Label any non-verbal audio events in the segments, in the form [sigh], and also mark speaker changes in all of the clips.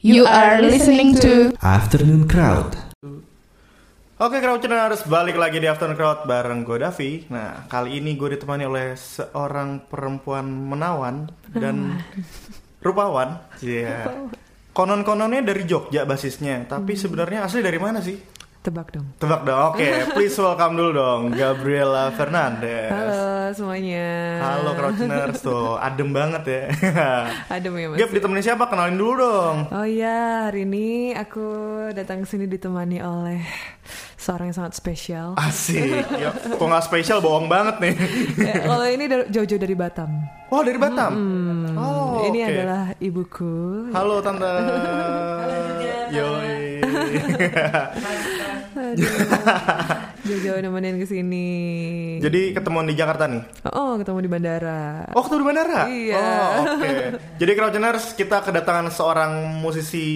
Speaker 1: You are listening to
Speaker 2: Afternoon Crowd.
Speaker 3: Oke Crowdtuners, balik lagi di Afternoon Crowd bareng gue Davi. Nah, kali ini gue ditemani oleh seorang perempuan menawan dan rupawan. Iya. Konon-kononnya dari Jogja basisnya Tapi sebenarnya asli dari mana sih?
Speaker 4: Tebak dong.
Speaker 3: Tebak dong, oke [laughs] Please welcome dulu dong Gabriela Fernandez
Speaker 4: Halo semuanya.
Speaker 3: Halo Crowdtuners, tuh adem banget ya [laughs]
Speaker 4: Adem ya mas.
Speaker 3: Gap, ditemenin siapa? Kenalin dulu dong
Speaker 4: Oh iya, hari ini aku datang ke sini ditemani oleh seorang yang sangat spesial.
Speaker 3: Asik, [laughs] ya, kok nggak spesial bohong banget nih
Speaker 4: Ya, kalau ini dari- jauh-jauh dari Batam.
Speaker 3: Oh dari Batam? Oh
Speaker 4: ini
Speaker 3: oke.
Speaker 4: adalah ibuku.
Speaker 3: Halo Tante. Halo. Yoi.
Speaker 4: Jauh-jauh [laughs] nemenin ke sini.
Speaker 3: Jadi ketemuan di Jakarta nih.
Speaker 4: Oh, ketemu di bandara.
Speaker 3: Oh, ketemu di bandara?
Speaker 4: Iya.
Speaker 3: Oh, oke. Jadi Crowdtuners, kita kedatangan seorang musisi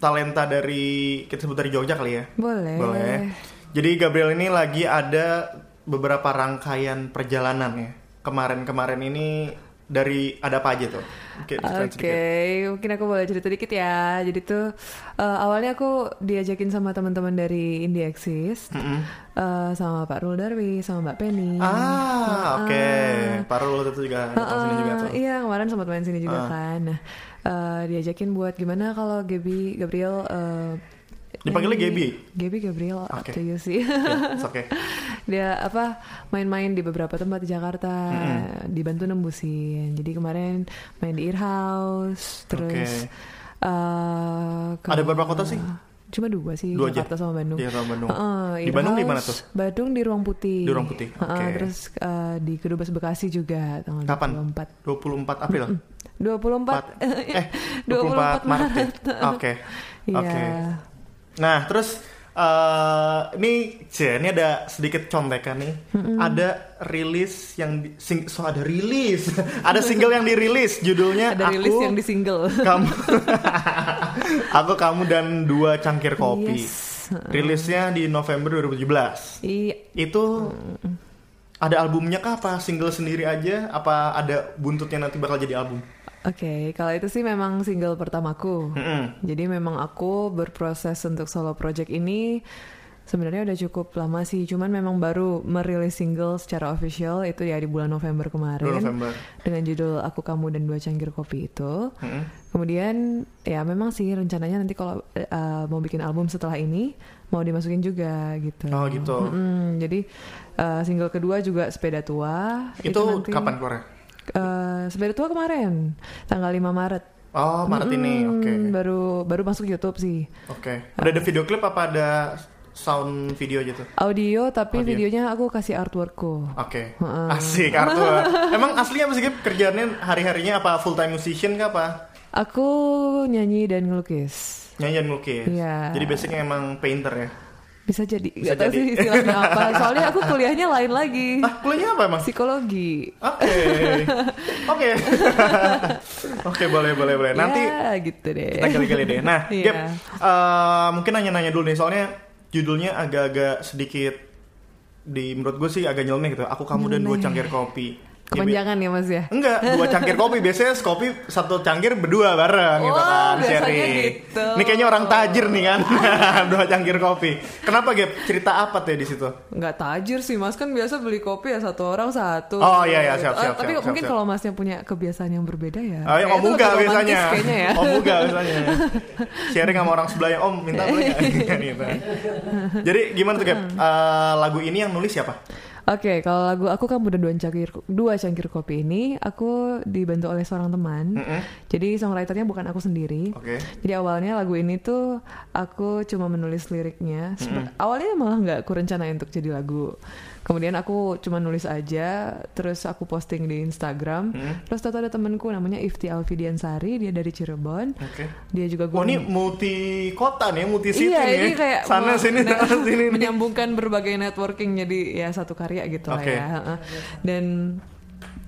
Speaker 3: talenta dari kita sebut dari Jogja kali ya.
Speaker 4: Boleh.
Speaker 3: Boleh. Jadi Gabriel ini lagi ada beberapa rangkaian perjalanan ya. Kemarin-kemarin ini dari ada apa aja tuh? Oke,
Speaker 4: Oke,
Speaker 3: sedikit.
Speaker 4: mungkin aku boleh cerita dikit ya. Jadi tuh eh, awalnya aku diajakin sama teman-teman dari Indie Exist,
Speaker 3: Mm-mm.
Speaker 4: eh, sama Pak Rul Darwi, sama Mbak Penny.
Speaker 3: Ah, oke. Parul itu juga datang sini juga tuh.
Speaker 4: Iya kemarin sempat main sini juga
Speaker 3: Ah.
Speaker 4: kan. Nah, eh, diajakin buat gimana kalau Gaby Gabriel eh,
Speaker 3: Dipanggilnya
Speaker 4: nyanyi-
Speaker 3: Gaby?
Speaker 4: Gaby Gabriel up
Speaker 3: Oke.
Speaker 4: to you sih.
Speaker 3: Oke. [laughs]
Speaker 4: Dia apa main-main di beberapa tempat di Jakarta, dibantu nembusin. Jadi kemarin main di Ear House, terus eh, ke-
Speaker 3: Ada berapa kota sih?
Speaker 4: Cuma dua sih,
Speaker 3: Dua aja?
Speaker 4: Jakarta sama Bandung.
Speaker 3: Iya, sama Bandung.
Speaker 4: Heeh,
Speaker 3: Di Bandung di mana tuh?
Speaker 4: Bandung di Ruang Putih.
Speaker 3: Di Ruang Putih,
Speaker 4: Heeh,
Speaker 3: oke.
Speaker 4: terus eh, di Kedubes Bekasi juga tanggal
Speaker 3: Kapan?
Speaker 4: 24.
Speaker 3: 24 April.
Speaker 4: 24 [laughs]
Speaker 3: eh 24 Maret. ya? Oke.
Speaker 4: Iya.
Speaker 3: Oke. Nah, terus eh ini C, ini ada sedikit contekan nih. Ada rilis yang di, sing, so ada rilis. [laughs] ada single yang dirilis judulnya
Speaker 4: Ada rilis
Speaker 3: Aku
Speaker 4: yang di single.
Speaker 3: kamu [laughs] Aku kamu dan dua cangkir kopi.
Speaker 4: Yes.
Speaker 3: Rilisnya di November 2017.
Speaker 4: Iya.
Speaker 3: Itu ada albumnya kah apa single sendiri aja apa ada buntutnya nanti bakal jadi album?
Speaker 4: Oke, kalau itu sih memang single pertamaku.
Speaker 3: Mm-mm.
Speaker 4: Jadi memang aku berproses untuk solo project ini sebenarnya udah cukup lama sih. Cuman memang baru merilis single secara official itu ya di bulan November kemarin.
Speaker 3: November.
Speaker 4: Dengan judul Aku Kamu dan Dua Cangkir Kopi itu.
Speaker 3: Mm-mm.
Speaker 4: Kemudian ya memang sih rencananya nanti kalau uh, mau bikin album setelah ini mau dimasukin juga gitu.
Speaker 3: Oh, gitu.
Speaker 4: Mm-mm, jadi uh, single kedua juga Sepeda Tua.
Speaker 3: Itu,
Speaker 4: nanti,
Speaker 3: kapan keluarnya?
Speaker 4: Uh, Tua kemarin tanggal 5 Maret.
Speaker 3: Oh, Maret ini.
Speaker 4: Mm,
Speaker 3: Oke.
Speaker 4: Baru baru masuk YouTube sih.
Speaker 3: Oke. Udah ada video klip apa ada sound video gitu?
Speaker 4: Audio tapi
Speaker 3: Audio.
Speaker 4: videonya aku kasih artworkku.
Speaker 3: Oke.
Speaker 4: Heeh.
Speaker 3: Asik Arthur. [laughs] Emang aslinya apa sih? Kerjaannya hari-harinya apa full time musician kah apa?
Speaker 4: Aku nyanyi dan ngelukis.
Speaker 3: Nyanyian melukis.
Speaker 4: Iya.
Speaker 3: Jadi basicnya emang painter ya.
Speaker 4: Bisa jadi.
Speaker 3: Bisa
Speaker 4: Gak tahu
Speaker 3: jadi.
Speaker 4: sih istilahnya apa. [laughs] Soalnya aku kuliahnya lain lagi.
Speaker 3: Ah, kuliahnya apa emang?
Speaker 4: Psikologi.
Speaker 3: Oke. Oke. [laughs] Oke, boleh boleh boleh. Nanti
Speaker 4: ya, gitu deh.
Speaker 3: kita gali-gali deh. Nah,
Speaker 4: Iya.
Speaker 3: Gap, eh, mungkin nanya-nanya dulu nih, soalnya judulnya agak-agak sedikit di menurut gue sih agak nyeleneh gitu. Aku kamu dan dua
Speaker 4: Nyeleneh.
Speaker 3: cangkir kopi. Ya,
Speaker 4: Kepanjangan ya Mas ya.
Speaker 3: Enggak, dua cangkir kopi biasanya kopi satu cangkir berdua bareng gitu
Speaker 4: Oh,
Speaker 3: kan,
Speaker 4: biasanya
Speaker 3: sharing.
Speaker 4: gitu.
Speaker 3: Ini kayaknya orang tajir nih kan, [laughs] dua cangkir kopi. Kenapa Gap? Cerita apa tuh di situ?
Speaker 4: Nggak tajir sih Mas kan biasa beli kopi ya satu orang satu.
Speaker 3: Oh, iya, iya, siap,
Speaker 4: Eh,
Speaker 3: siap,
Speaker 4: Tapi
Speaker 3: siap,
Speaker 4: mungkin
Speaker 3: siap,
Speaker 4: kalau Masnya punya kebiasaan yang berbeda ya.
Speaker 3: Oh, muga
Speaker 4: lebih romantis
Speaker 3: biasanya.
Speaker 4: Kayaknya ya.
Speaker 3: Om muga biasanya. [laughs] Sharing sama orang sebelahnya, Om minta boleh [laughs] gitu. Jadi gimana tuh Gap? Eh, lagu ini yang nulis siapa?
Speaker 4: Oke, kalau lagu aku kamu dan dua cangkir dua cangkir kopi ini aku dibantu oleh seorang teman.
Speaker 3: Mm-mm.
Speaker 4: Jadi songwriternya bukan aku sendiri.
Speaker 3: Oke.
Speaker 4: Jadi awalnya lagu ini tuh aku cuma menulis liriknya. Sebe- Awalnya malah nggak aku rencanain untuk jadi lagu. Kemudian aku cuma nulis aja, terus aku posting di Instagram. Terus tahu ada temenku namanya Ifti Alfidiansari, dia dari Cirebon.
Speaker 3: Oke.
Speaker 4: Dia juga
Speaker 3: Oh ini multi kota nih, multi city
Speaker 4: Iya,
Speaker 3: nih.
Speaker 4: ini kayak
Speaker 3: sana sini sana [laughs] sini.
Speaker 4: menyambungkan berbagai networking jadi ya satu karya gitu lah
Speaker 3: Oke.
Speaker 4: ya. Dan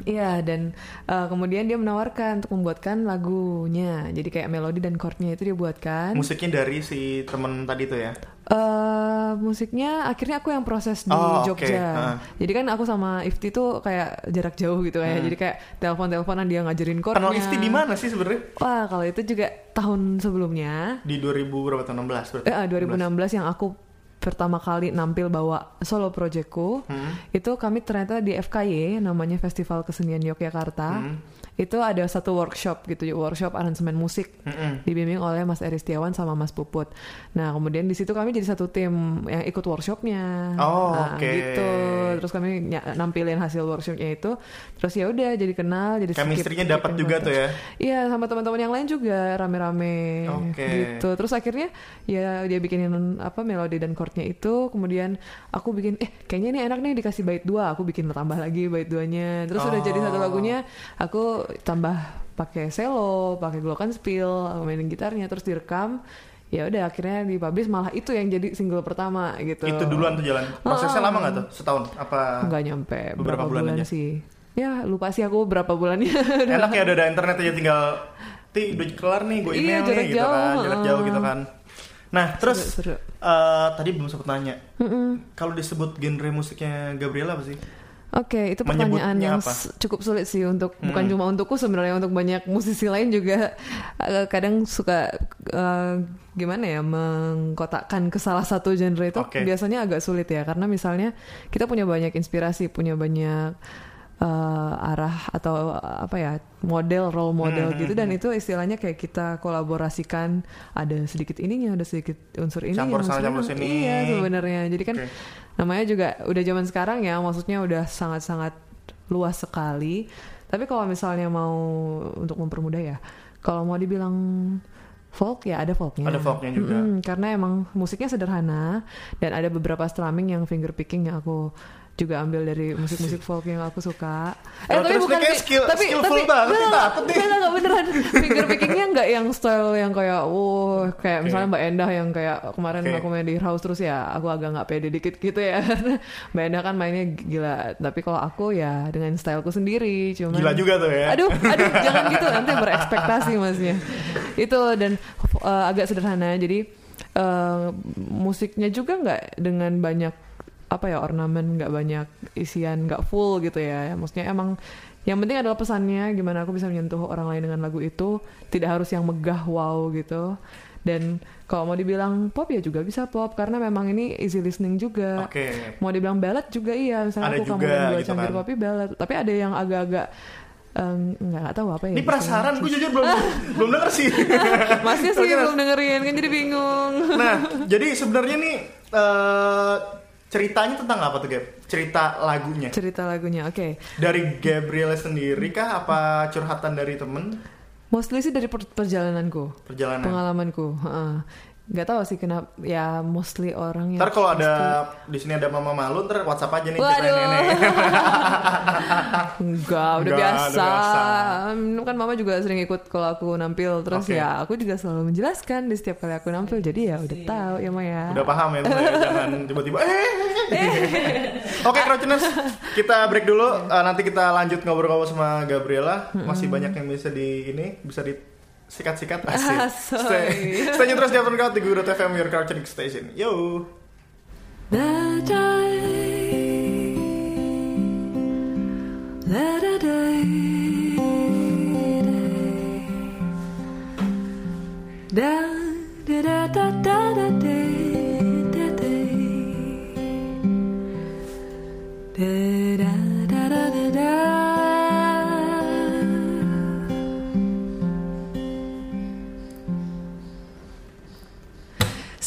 Speaker 4: Iya dan uh, kemudian dia menawarkan untuk membuatkan lagunya. Jadi kayak melodi dan chordnya itu dia buatkan.
Speaker 3: Musiknya dari si temen tadi tuh ya?
Speaker 4: Uh, musiknya akhirnya aku yang proses di
Speaker 3: Oh.
Speaker 4: Jogja.
Speaker 3: Ah.
Speaker 4: Jadi kan aku sama Ifti tuh kayak jarak jauh gitu ya. Jadi kayak telepon-teleponan dia ngajarin chordnya.
Speaker 3: Kenal Ifti di mana sih sebenarnya?
Speaker 4: Wah kalau itu juga tahun sebelumnya.
Speaker 3: Di 2000 berapa tahun 16 berarti?
Speaker 4: Eh, ah, 2016 yang aku pertama kali nampil bawa solo projectku
Speaker 3: Hmm.
Speaker 4: itu kami ternyata di FKY namanya Festival Kesenian Yogyakarta
Speaker 3: Hmm.
Speaker 4: Itu ada satu workshop gitu workshop aransemen musik
Speaker 3: Mm-mm.
Speaker 4: dibimbing oleh Mas Eri Setiawan sama Mas Puput. Nah kemudian di situ kami jadi satu tim yang ikut workshopnya.
Speaker 3: Oh,
Speaker 4: nah,
Speaker 3: oke.
Speaker 4: gitu. Terus kami nampilin hasil workshopnya itu. Terus ya udah jadi kenal, jadi
Speaker 3: Chemistry-nya dapat
Speaker 4: and
Speaker 3: juga tuh ya?
Speaker 4: Iya sama teman-teman yang lain juga rame-rame
Speaker 3: Oke.
Speaker 4: gitu. Terus akhirnya ya dia bikinin apa melodi dan chordnya itu. Kemudian aku bikin eh kayaknya ini enak nih dikasih bait dua. Aku bikin tambah lagi bait duanya. Terus udah jadi satu
Speaker 3: Oh.
Speaker 4: lagunya aku tambah pakai cello, pakai glockenspiel, mainin gitarnya terus direkam. Ya udah akhirnya dipublish malah itu yang jadi single pertama gitu.
Speaker 3: Itu duluan tuh jalan. Prosesnya lama nggak tuh? Setahun? Apa?
Speaker 4: Nggak nyampe
Speaker 3: Beberapa bulan
Speaker 4: bulan,
Speaker 3: aja?
Speaker 4: sih. Ya lupa sih aku berapa bulannya. [laughs]
Speaker 3: Enak ya udah ada internet aja tinggal Ti udah kelar nih gue
Speaker 4: Iya,
Speaker 3: email nih
Speaker 4: jarak
Speaker 3: gitu
Speaker 4: jauh,
Speaker 3: kan jarak jauh gitu kan nah terus
Speaker 4: Seru-seru.
Speaker 3: eh, tadi belum sempat nanya
Speaker 4: Mm-mm.
Speaker 3: kalau disebut genre musiknya Gabriela apa sih
Speaker 4: Oke, itu pertanyaan yang
Speaker 3: apa?
Speaker 4: cukup sulit sih untuk bukan
Speaker 3: Hmm.
Speaker 4: cuma untukku sebenarnya untuk banyak musisi lain juga [laughs] eh, kadang suka eh, gimana ya mengkotakkan ke salah satu genre itu
Speaker 3: Oke.
Speaker 4: biasanya agak sulit ya karena misalnya kita punya banyak inspirasi, punya banyak eh, arah atau eh, apa ya model role model
Speaker 3: Hmm,
Speaker 4: gitu
Speaker 3: hmm,
Speaker 4: dan itu istilahnya kayak kita kolaborasikan ada sedikit ininya ada sedikit unsur ini
Speaker 3: Campur sana, campur
Speaker 4: ini.
Speaker 3: sini.
Speaker 4: iya sebenarnya jadi kan
Speaker 3: Oke.
Speaker 4: namanya juga udah zaman sekarang ya maksudnya udah sangat-sangat luas sekali tapi kalau misalnya mau untuk mempermudah ya kalau mau dibilang folk ya ada folknya
Speaker 3: Ada folknya juga.
Speaker 4: Mm-mm, karena emang musiknya sederhana dan ada beberapa strumming yang finger picking yang aku juga ambil dari musik-musik folk yang aku suka.
Speaker 3: Oh, terus nih kayak
Speaker 4: fi-
Speaker 3: skill- skillful banget
Speaker 4: bener,
Speaker 3: takut nih.
Speaker 4: bener, nggak beneran finger pickingnya nggak yang style yang kayak wow kayak
Speaker 3: Oke.
Speaker 4: misalnya Mbak Endah yang kayak kemarin
Speaker 3: Oke.
Speaker 4: aku main di house terus ya aku agak nggak pede dikit gitu ya [laughs] Mbak Endah kan mainnya gila tapi kalau aku ya dengan styleku sendiri cuman
Speaker 3: gila juga tuh ya
Speaker 4: aduh aduh [laughs] jangan gitu nanti berekspektasi masnya itu dan uh, agak sederhana jadi uh, musiknya juga nggak dengan banyak apa ya ornamen nggak banyak isian nggak full gitu ya. Maksudnya emang yang penting adalah pesannya gimana aku bisa menyentuh orang lain dengan lagu itu. Tidak harus yang megah wow gitu. Dan kalau mau dibilang pop ya juga bisa pop karena memang ini easy listening juga.
Speaker 3: Oke.
Speaker 4: Mau dibilang ballad juga iya misalnya
Speaker 3: Ada
Speaker 4: aku kamu
Speaker 3: juga
Speaker 4: dua
Speaker 3: gitu
Speaker 4: cangkir
Speaker 3: kan.
Speaker 4: kopi ballad. Tapi ada yang agak-agak em, nggak nggak tahu apa ya
Speaker 3: ini penasaran gue jujur belum [laughs] belum denger sih. [laughs]
Speaker 4: Masnya sih belum dengerin kan jadi bingung.
Speaker 3: Nah jadi sebenarnya nih eh, ceritanya tentang apa tuh Gab cerita lagunya.
Speaker 4: Cerita lagunya oke.
Speaker 3: Dari Gabriela sendiri kah? Apa curhatan dari temen?
Speaker 4: Mostly sih dari per- perjalananku.
Speaker 3: Perjalanan.
Speaker 4: Pengalamanku heeh. Nggak tahu sih kenapa ya mostly orang yang
Speaker 3: ntar kalau ada di sini ada mama malu ntar WhatsApp aja nih
Speaker 4: Waduh.
Speaker 3: nenek [laughs]
Speaker 4: Enggak, udah
Speaker 3: Enggak,
Speaker 4: biasa.
Speaker 3: udah biasa.
Speaker 4: Kan mama juga sering ikut kalau aku nampil. Terus
Speaker 3: Oke.
Speaker 4: ya aku juga selalu menjelaskan di setiap kali aku nampil. Jadi ya udah tahu ya Maya.
Speaker 3: udah paham ya, ya? [laughs] jangan tiba-tiba eh Oke Crouchiners, kita break dulu. Eh, nanti kita lanjut ngobrol-ngobrol sama Gabriela. Masih banyak yang bisa di ini bisa di sikat-sikat asik.
Speaker 4: Ah,
Speaker 3: stay, stay terus di Afternoon Crowd di Guru FM, your culture station. Yo!
Speaker 4: Let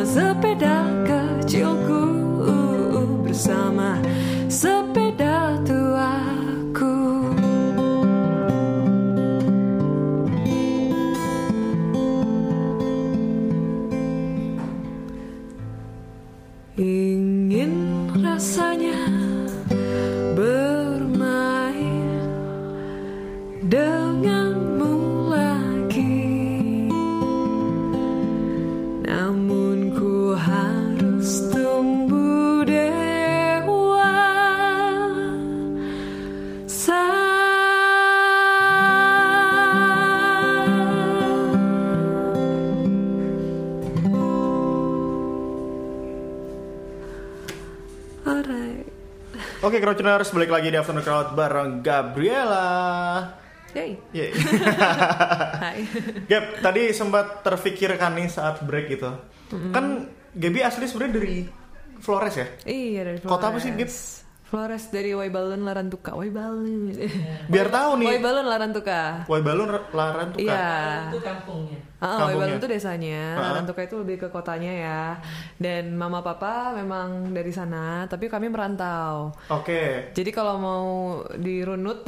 Speaker 2: Bersama sepeda kecilku Bersama sepeda
Speaker 3: Crowdtuners balik lagi di Afternoon Crowd bareng Gabriela.
Speaker 4: Yay.
Speaker 3: Yeay. [laughs] [laughs]
Speaker 4: Hai.
Speaker 3: Gap, tadi sempat terfikirkan nih saat break itu. Kan Gaby asli sebenarnya dari Flores ya?
Speaker 4: Iya dari Flores.
Speaker 3: Kota apa sih, Gip?
Speaker 4: Flores dari Waibalun Larantuka. Waibalun.
Speaker 3: Biar tahu nih.
Speaker 4: Waibalun Larantuka.
Speaker 3: Waibalun Laran tuh
Speaker 4: Iya.
Speaker 5: itu kampungnya.
Speaker 4: Ah, itu desanya. Larantuka itu lebih ke kotanya ya. Dan mama papa memang dari sana, tapi kami merantau.
Speaker 3: Oke.
Speaker 4: Jadi kalau mau dirunut,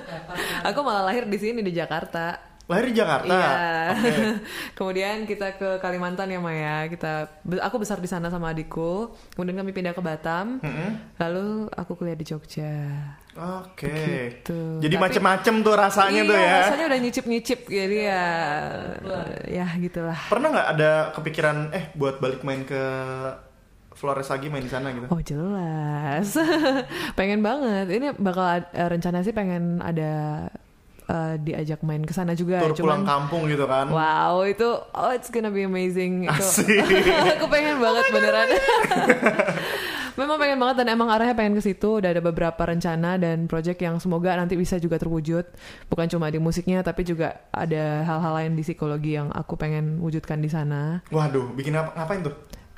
Speaker 4: [laughs] aku malah lahir di sini di Jakarta.
Speaker 3: Lahir di Jakarta.
Speaker 4: Iya.
Speaker 3: Oke. [laughs]
Speaker 4: Kemudian kita ke Kalimantan ya Maya. Kita aku besar di sana sama adikku. Kemudian kami pindah ke Batam.
Speaker 3: Mm-mm.
Speaker 4: Lalu aku kuliah di Jogja.
Speaker 3: Oke.
Speaker 4: Gitu.
Speaker 3: Jadi macem-macem tuh rasanya
Speaker 4: iya,
Speaker 3: tuh ya.
Speaker 4: rasanya udah nyicip-nyicip jadi ya ya gitulah.
Speaker 3: Pernah nggak ada kepikiran eh buat balik main ke Flores lagi main di sana gitu?
Speaker 4: Oh jelas, [laughs] pengen banget. Ini bakal rencana sih pengen ada eh, diajak main ke sana juga.
Speaker 3: Tur pulang
Speaker 4: Cuman
Speaker 3: kampung gitu kan?
Speaker 4: wow itu oh it's gonna be amazing.
Speaker 3: Asik. [laughs]
Speaker 4: aku pengen banget beneran. [laughs] Memang pengen banget dan emang arahnya pengen ke situ. Udah ada beberapa rencana dan project yang semoga nanti bisa juga terwujud. Bukan cuma di musiknya tapi juga ada hal-hal lain di psikologi yang aku pengen wujudkan di sana.
Speaker 3: Waduh, bikin apa ngapain tuh?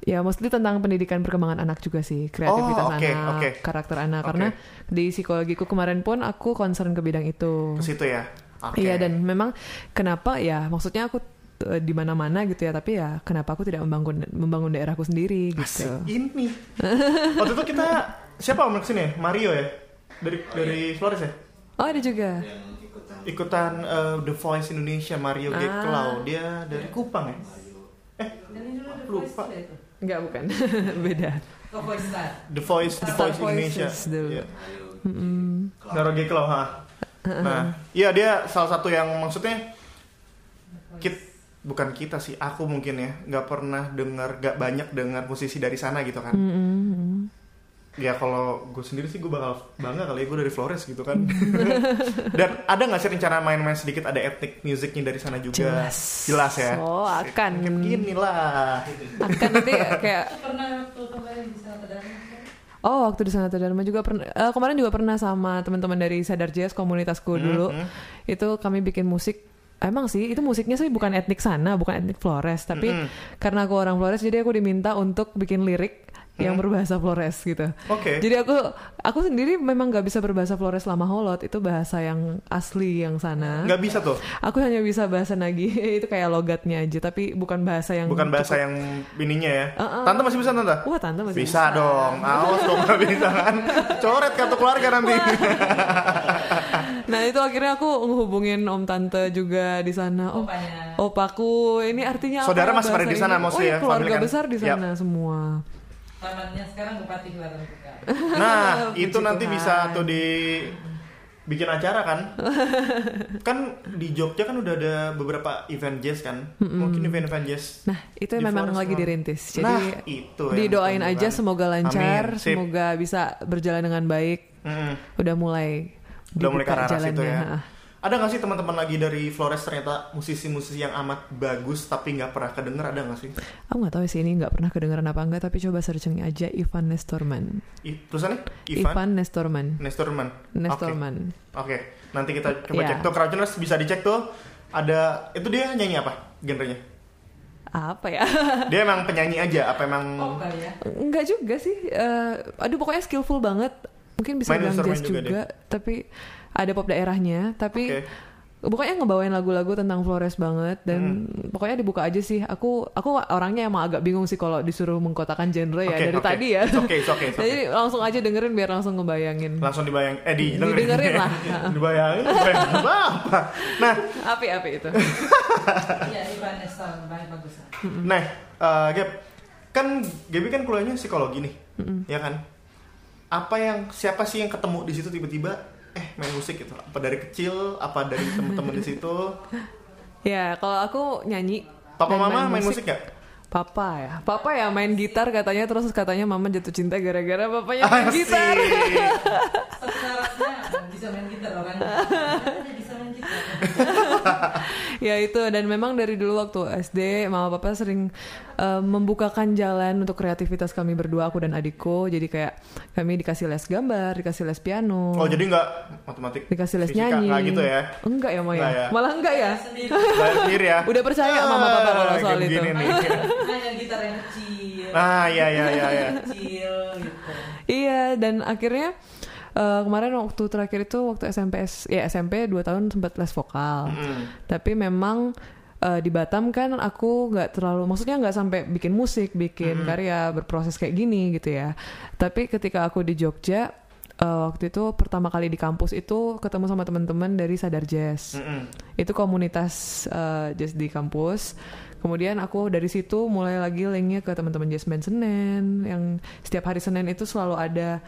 Speaker 4: Ya mostly tentang pendidikan perkembangan anak juga sih kreativitas
Speaker 3: Oh, oke,
Speaker 4: anak
Speaker 3: oke.
Speaker 4: karakter anak
Speaker 3: Oke.
Speaker 4: karena di psikologiku kemarin pun aku concern ke bidang itu
Speaker 3: Ke situ ya. Oke.
Speaker 4: Iya dan memang kenapa ya maksudnya aku eh, di mana-mana gitu ya tapi ya kenapa aku tidak membangun membangun daerahku sendiri
Speaker 3: Asik
Speaker 4: gitu.
Speaker 3: ini. [laughs] Waktu itu kita siapa om ke sini ya? Mario ya? Dari dari Flores ya?
Speaker 4: Oh ada juga.
Speaker 3: Ikutan eh, The Voice Indonesia Mario
Speaker 4: Ah.
Speaker 3: Geklau. Dia dari Kupang ya? Eh, lupa.
Speaker 4: Enggak bukan [laughs] beda.
Speaker 3: The Voice The
Speaker 4: Star
Speaker 3: Voice Indonesia.
Speaker 4: Voices dulu.
Speaker 3: Iya. Mario Geklau, ha. Nah, iya dia salah satu yang maksudnya kit bukan kita sih, aku mungkin ya nggak pernah dengar, nggak banyak dengar musisi dari sana gitu kan.
Speaker 4: Mm-mm.
Speaker 3: Ya kalau gue sendiri sih gue bakal bangga kali ya gue dari Flores gitu kan. [laughs] Dan ada nggak sih rencana main-main sedikit ada etnik musiknya dari sana juga?
Speaker 4: Jelas.
Speaker 3: Jelas ya.
Speaker 4: Oh, akan.
Speaker 3: Kayak begini lah.
Speaker 4: Akan nanti kayak
Speaker 1: pernah waktu kemarin di Dharma
Speaker 4: Oh waktu di Sanata Dharma juga pernah eh, kemarin juga pernah sama teman-teman dari Sadar Jazz komunitasku dulu
Speaker 3: hmm.
Speaker 4: itu kami bikin musik emang sih itu musiknya sih bukan etnik sana bukan etnik Flores tapi
Speaker 3: Mm-mm.
Speaker 4: karena aku orang Flores jadi aku diminta untuk bikin lirik yang berbahasa Flores gitu
Speaker 3: Oke.
Speaker 4: jadi aku aku sendiri memang nggak bisa berbahasa Flores lama holot itu bahasa yang asli yang sana
Speaker 3: Nggak bisa tuh.
Speaker 4: aku hanya bisa bahasa Nagi [laughs] itu kayak logatnya aja tapi bukan bahasa yang
Speaker 3: Bukan bahasa
Speaker 4: cukup-
Speaker 3: yang bininya ya.
Speaker 4: Uh-uh.
Speaker 3: Tante masih bisa tante?
Speaker 4: wah tante masih
Speaker 3: Bisa dong, awas dong nggak bisa kan. Coret kartu keluarga nanti. [laughs]
Speaker 4: Nah itu akhirnya aku ngehubungin om tante juga di sana. Oh,
Speaker 1: Opanya.
Speaker 4: opaku ini artinya apa
Speaker 3: Saudara masih pada di sana mostly
Speaker 4: oh,
Speaker 3: ya,
Speaker 4: keluarga
Speaker 3: kan?
Speaker 4: besar di sana semua.
Speaker 1: Tamannya sekarang Bupati Kelatan Buka. [laughs]
Speaker 3: Nah, itu nanti
Speaker 4: Tuhan.
Speaker 3: bisa tuh di bikin acara kan? [laughs] kan di Jogja kan udah ada beberapa event jazz kan? Mungkin event-event jazz.
Speaker 4: Nah itu
Speaker 3: Di
Speaker 4: memang lagi
Speaker 3: doang.
Speaker 4: dirintis. Jadi
Speaker 3: Nah, itu
Speaker 4: didoain aja
Speaker 3: kan.
Speaker 4: semoga lancar,
Speaker 3: Amin, sip.
Speaker 4: semoga bisa berjalan dengan baik.
Speaker 3: Mm-mm.
Speaker 4: Udah mulai
Speaker 3: Udah mulai ke arah situ
Speaker 4: jalannya,
Speaker 3: ya.
Speaker 4: ha.
Speaker 3: Ada gak sih teman-teman lagi dari Flores ternyata musisi-musisi yang amat bagus tapi nggak pernah kedenger ada gak sih?
Speaker 4: Aku nggak tahu sih ini nggak pernah kedengeran apa enggak tapi coba searching aja Ivan Nestorman.
Speaker 3: I, tulisannya Ivan,
Speaker 4: Ivan Nestorman.
Speaker 3: Nestorman.
Speaker 4: Nestorman.
Speaker 3: Oke, nanti kita coba
Speaker 4: Iya.
Speaker 3: cek tuh Crowdtuners bisa dicek tuh. Ada itu dia nyanyi apa genrenya?
Speaker 4: Apa ya? [laughs]
Speaker 3: Dia emang penyanyi aja apa emang
Speaker 1: Oh kali ya.
Speaker 4: Enggak juga sih. Eh, aduh pokoknya skillful banget. Mungkin bisa
Speaker 3: Main
Speaker 4: bilang jazz
Speaker 3: juga
Speaker 4: juga, tapi ada pop daerahnya. Tapi
Speaker 3: Oke.
Speaker 4: pokoknya ngebawain lagu-lagu tentang Flores banget dan
Speaker 3: Hmm.
Speaker 4: pokoknya dibuka aja sih. Aku aku orangnya emang agak bingung sih kalau disuruh mengkotakan genre ya
Speaker 3: Oke,
Speaker 4: dari
Speaker 3: oke.
Speaker 4: tadi ya.
Speaker 3: It's okay, it's okay, it's okay.
Speaker 4: Jadi langsung aja dengerin biar langsung ngebayangin.
Speaker 3: langsung dibayang eh di
Speaker 4: Didengerin lah. [laughs]
Speaker 3: dibayangin dibayangin apa nah
Speaker 4: Api-api itu. [laughs]
Speaker 1: Iya bagus.
Speaker 3: nah eh, Gap kan Gaby kan kuliahnya psikologi nih ya kan apa yang siapa sih yang ketemu di situ tiba-tiba eh main musik gitu apa dari kecil apa dari temen-temen di situ [laughs]
Speaker 4: ya kalau aku nyanyi.
Speaker 3: papa
Speaker 4: dan
Speaker 3: mama main musik gak
Speaker 4: Papa ya, papa ya main gitar katanya terus katanya mama jatuh cinta gara-gara papanya main gitar. [laughs]
Speaker 1: Satu syaratnya bisa main gitar orang. [laughs] [laughs]
Speaker 4: Ya itu dan memang dari dulu waktu SD mama papa sering eh, membukakan jalan untuk kreativitas kami berdua aku dan adikku jadi kayak kami dikasih les gambar dikasih les piano
Speaker 3: oh jadi nggak matematik
Speaker 4: dikasih les
Speaker 3: fisika,
Speaker 4: nyanyi
Speaker 3: nggak gitu ya
Speaker 4: enggak ya Maya
Speaker 3: ya.
Speaker 4: malah enggak ya [laughs]
Speaker 1: Sendiri.
Speaker 3: Ya
Speaker 4: Udah percaya mama papa kalau
Speaker 3: Ah,
Speaker 4: soal itu.
Speaker 3: nih. [laughs]
Speaker 1: Main gitar yang kecil.
Speaker 3: ah iya iya iya iya
Speaker 1: Kecil gitu.
Speaker 4: iya dan akhirnya eh, kemarin waktu terakhir itu waktu SMP ya SMP 2 tahun sempat les vokal.
Speaker 3: Mm.
Speaker 4: tapi memang eh, di Batam kan aku nggak terlalu maksudnya nggak sampai bikin musik bikin karya berproses kayak gini gitu ya. Tapi ketika aku di Jogja eh, waktu itu pertama kali di kampus itu ketemu sama teman-teman dari Sadar Jazz.
Speaker 3: Mm-mm.
Speaker 4: itu komunitas eh, jazz di kampus. Kemudian aku dari situ mulai lagi linknya ke teman-teman jazz band Senen yang setiap hari Senin itu selalu ada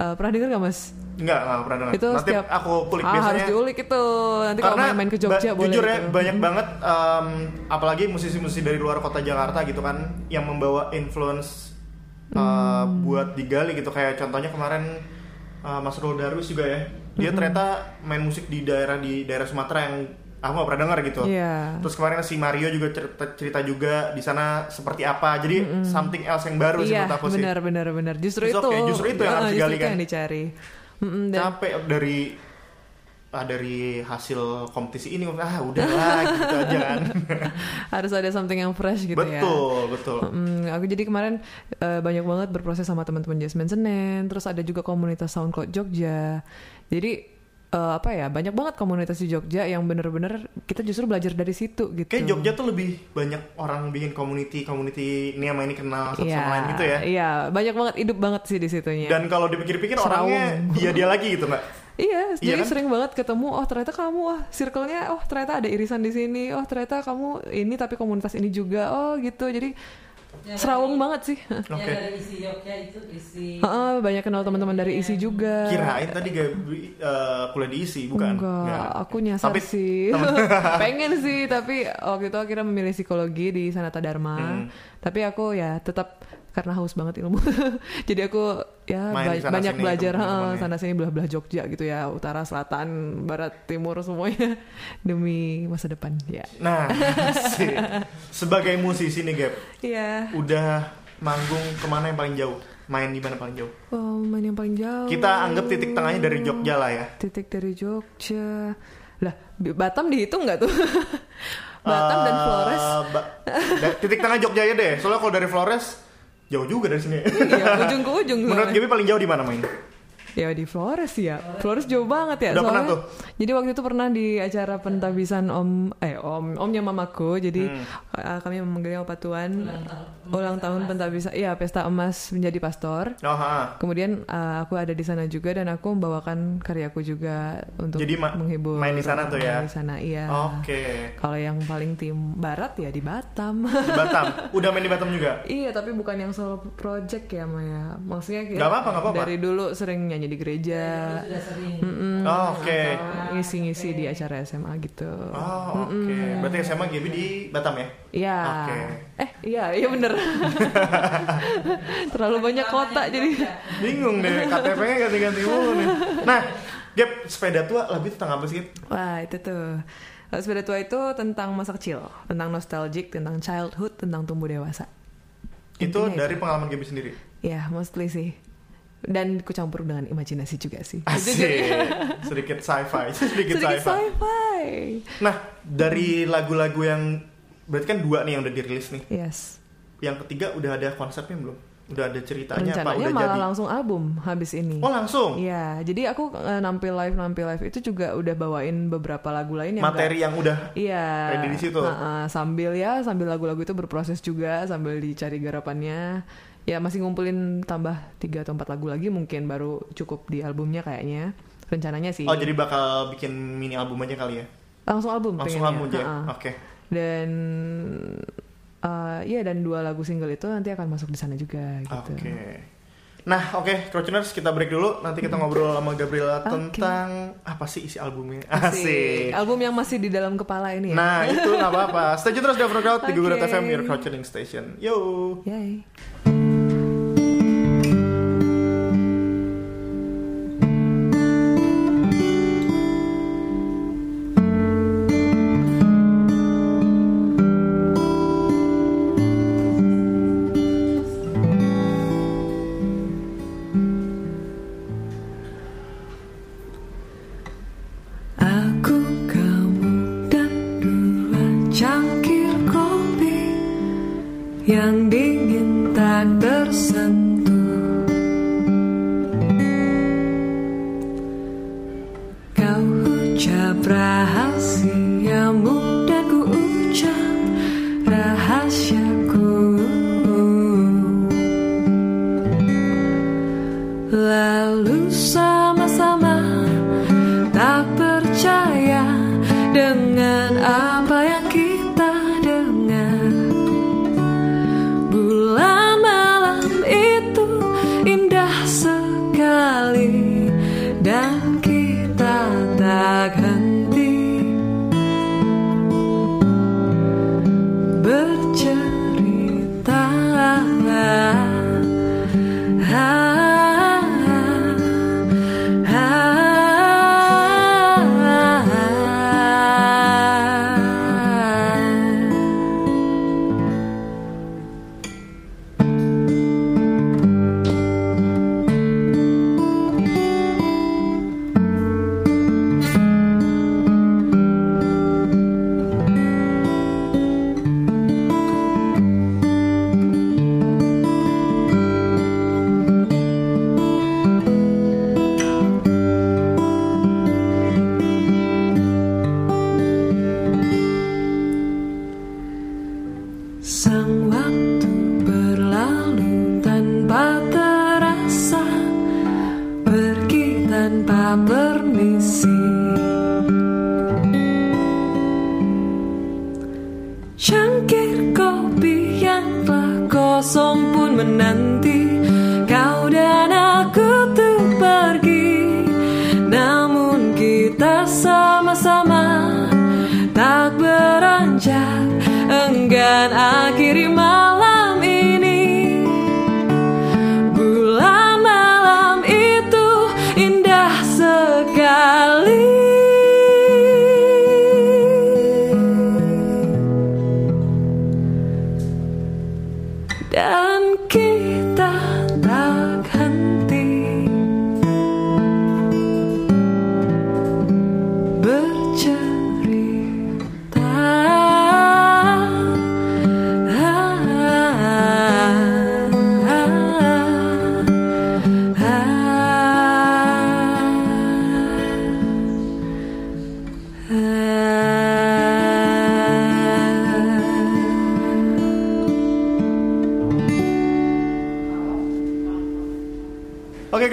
Speaker 4: eh, pernah dengar gak mas
Speaker 3: Enggak, enggak pernah dengar.
Speaker 4: itu
Speaker 3: Nanti
Speaker 4: setiap
Speaker 3: aku kulik
Speaker 4: ah,
Speaker 3: biasanya.
Speaker 4: harus diulik itu nanti kalau main-main ke Jogja boleh
Speaker 3: jujur ya
Speaker 4: gitu.
Speaker 3: banyak banget em, apalagi musisi-musisi dari luar kota Jakarta gitu kan yang membawa influence uh,
Speaker 4: Hmm.
Speaker 3: buat digali gitu kayak contohnya kemarin uh, Mas Rul Darwis juga ya
Speaker 4: Hmm.
Speaker 3: dia ternyata main musik di daerah di daerah Sumatera yang aku gak pernah dengar gitu
Speaker 4: Iya.
Speaker 3: terus kemarin si Mario juga cerita, cerita juga di sana seperti apa jadi something else yang baru sih
Speaker 4: Iya,
Speaker 3: menurut aku sih
Speaker 4: benar benar benar. Justru
Speaker 3: It's
Speaker 4: itu.
Speaker 3: okay, justru itu yang
Speaker 4: Ah,
Speaker 3: harus digali kan.
Speaker 4: yang dicari. Mm-mm, dan
Speaker 3: capek dari ah, dari hasil kompetisi ini ah udahlah [laughs] gitu aja kan [laughs]
Speaker 4: Harus ada something yang fresh gitu ya.
Speaker 3: betul betul
Speaker 4: Mm, aku jadi kemarin eh, banyak banget berproses sama teman-teman Jasmine Senen, terus ada juga komunitas SoundCloud Jogja. Jadi eh, apa ya banyak banget komunitas di Jogja yang bener-bener kita justru belajar dari situ gitu.
Speaker 3: kayak Jogja tuh lebih banyak orang bikin community community ini sama ini kenal satu
Speaker 4: Iya,
Speaker 3: sama lain gitu ya
Speaker 4: Iya, banyak banget hidup banget sih di situnya.
Speaker 3: dan kalau dipikir-pikir orangnya dia dia lagi gitu mbak
Speaker 4: Iya,
Speaker 3: Iya
Speaker 4: jadi
Speaker 3: kan?
Speaker 4: sering banget ketemu. Oh ternyata kamu, oh circle-nya, oh ternyata ada irisan di sini. Oh ternyata kamu ini tapi komunitas ini juga. Oh gitu. Jadi serawung
Speaker 1: dari-
Speaker 4: banget sih.
Speaker 1: Yang
Speaker 3: Oke.
Speaker 1: dari isi Jogja itu isi
Speaker 4: Heeh, banyak kenal teman-teman dari isi juga.
Speaker 3: kirain tadi gak eh, kuliah di isi bukan
Speaker 4: Enggak, aku nyasar
Speaker 3: Tapi
Speaker 4: sih. [laughs] Pengen sih, tapi waktu itu akhirnya memilih psikologi di Sanata Dharma.
Speaker 3: Hmm.
Speaker 4: Tapi aku ya tetap karena haus banget ilmu. [laughs] Jadi aku ya
Speaker 3: Main
Speaker 4: ba-
Speaker 3: sana
Speaker 4: banyak
Speaker 3: sini
Speaker 4: belajar
Speaker 3: teman-teman
Speaker 4: heeh,
Speaker 3: ya.
Speaker 4: sana sini belah-belah Jogja gitu ya, utara, selatan, barat, timur semuanya [laughs] demi masa depan. Ya.
Speaker 3: nah sih. sebagai musisi nih Gap
Speaker 4: Iya.
Speaker 3: udah manggung ke mana yang paling jauh main di mana paling jauh
Speaker 4: Oh, main yang paling jauh.
Speaker 3: kita anggap titik tengahnya dari Jogja lah ya
Speaker 4: titik dari Jogja. Lah, Batam dihitung nggak tuh? [laughs] Batam dan
Speaker 3: Eh,
Speaker 4: Flores.
Speaker 3: ba- titik tengah Jogja ya deh soalnya kalau dari Flores jauh juga dari sini
Speaker 4: Iya, ujung ke ujung.
Speaker 3: menurut. Gaby paling jauh di mana main
Speaker 4: Ya di Flores ya. Flores jauh banget ya.
Speaker 3: Udah pernah
Speaker 4: soalnya-
Speaker 3: tuh?
Speaker 4: Jadi waktu itu pernah di acara pentabisan om eh om omnya mamaku. Jadi
Speaker 3: Hmm.
Speaker 4: eh, kami memanggilnya Opa Tuan ulang tahun pentabisan. Iya pesta emas menjadi pastor.
Speaker 3: oh ha.
Speaker 4: Kemudian eh, aku ada di sana juga dan aku membawakan karyaku juga untuk
Speaker 3: Jadi ma-
Speaker 4: menghibur.
Speaker 3: main di sana tuh ya?
Speaker 4: Main Di sana iya.
Speaker 3: oke
Speaker 4: Kalau yang paling tim barat ya di Batam.
Speaker 3: di Batam udah main di Batam juga
Speaker 4: Iya, tapi bukan yang solo project ya, Maya. Maksudnya kayak
Speaker 3: Nggak apa-apa, apa-apa.
Speaker 4: dari dulu sering nyanyi di gereja, Mm-mm.
Speaker 3: oh, oke
Speaker 4: ngisi-ngisi di acara SMA gitu.
Speaker 3: oh oke berarti SMA Gaby di Batam ya
Speaker 4: Iya.
Speaker 3: Oke.
Speaker 4: Eh, iya, iya bener. [laughs] Terlalu banyak kota jadi.
Speaker 3: bingung deh KTP-nya ganti-ganti mulu nih nah Gap sepeda tua lagu itu tentang apa sih?
Speaker 4: Wah, itu tuh. Lalu sepeda tua itu tentang masa kecil, tentang nostalgic, tentang childhood, tentang tumbuh dewasa.
Speaker 3: itu
Speaker 4: Intinya
Speaker 3: dari pengalaman Gaby sendiri
Speaker 4: Ya, mostly sih. Dan kucampur dengan imajinasi juga sih.
Speaker 3: Asik [laughs] sedikit sci-fi [laughs] sedikit,
Speaker 4: Sedikit
Speaker 3: sci-fi
Speaker 4: sci-fi.
Speaker 3: nah dari lagu-lagu yang berarti kan dua nih yang udah dirilis nih
Speaker 4: Yes.
Speaker 3: yang ketiga udah ada konsepnya belum udah ada ceritanya apa
Speaker 4: Rencananya
Speaker 3: udah
Speaker 4: malah
Speaker 3: jadi
Speaker 4: langsung album habis ini.
Speaker 3: oh langsung
Speaker 4: Iya, jadi aku eh, nampil live nampil live itu juga udah bawain beberapa lagu lain yang
Speaker 3: materi yang udah
Speaker 4: Iya.
Speaker 3: ready di situ.
Speaker 4: Heeh, sambil ya, sambil lagu-lagu itu berproses juga, sambil dicari garapannya. Ya masih ngumpulin tambah tiga atau empat lagu lagi mungkin baru cukup di albumnya kayaknya. Rencananya sih.
Speaker 3: oh jadi bakal bikin mini album aja kali ya
Speaker 4: langsung album
Speaker 3: langsung
Speaker 4: pengennya.
Speaker 3: album aja
Speaker 4: Heeh.
Speaker 3: oke
Speaker 4: Dan eh ya dan dua lagu single itu nanti akan masuk di sana juga gitu.
Speaker 3: Oke. Nah, oke, Crouchers kita break dulu. Nanti kita ngobrol sama Gabriela
Speaker 4: Oke.
Speaker 3: tentang apa sih isi albumnya.
Speaker 4: Asik. Album yang masih di dalam kepala ini ya.
Speaker 3: Nah, itu nggak apa-apa. Stay tune terus di Afro Crowd di Google. [laughs] FM, your Crouching Station. Yo.
Speaker 4: Yay.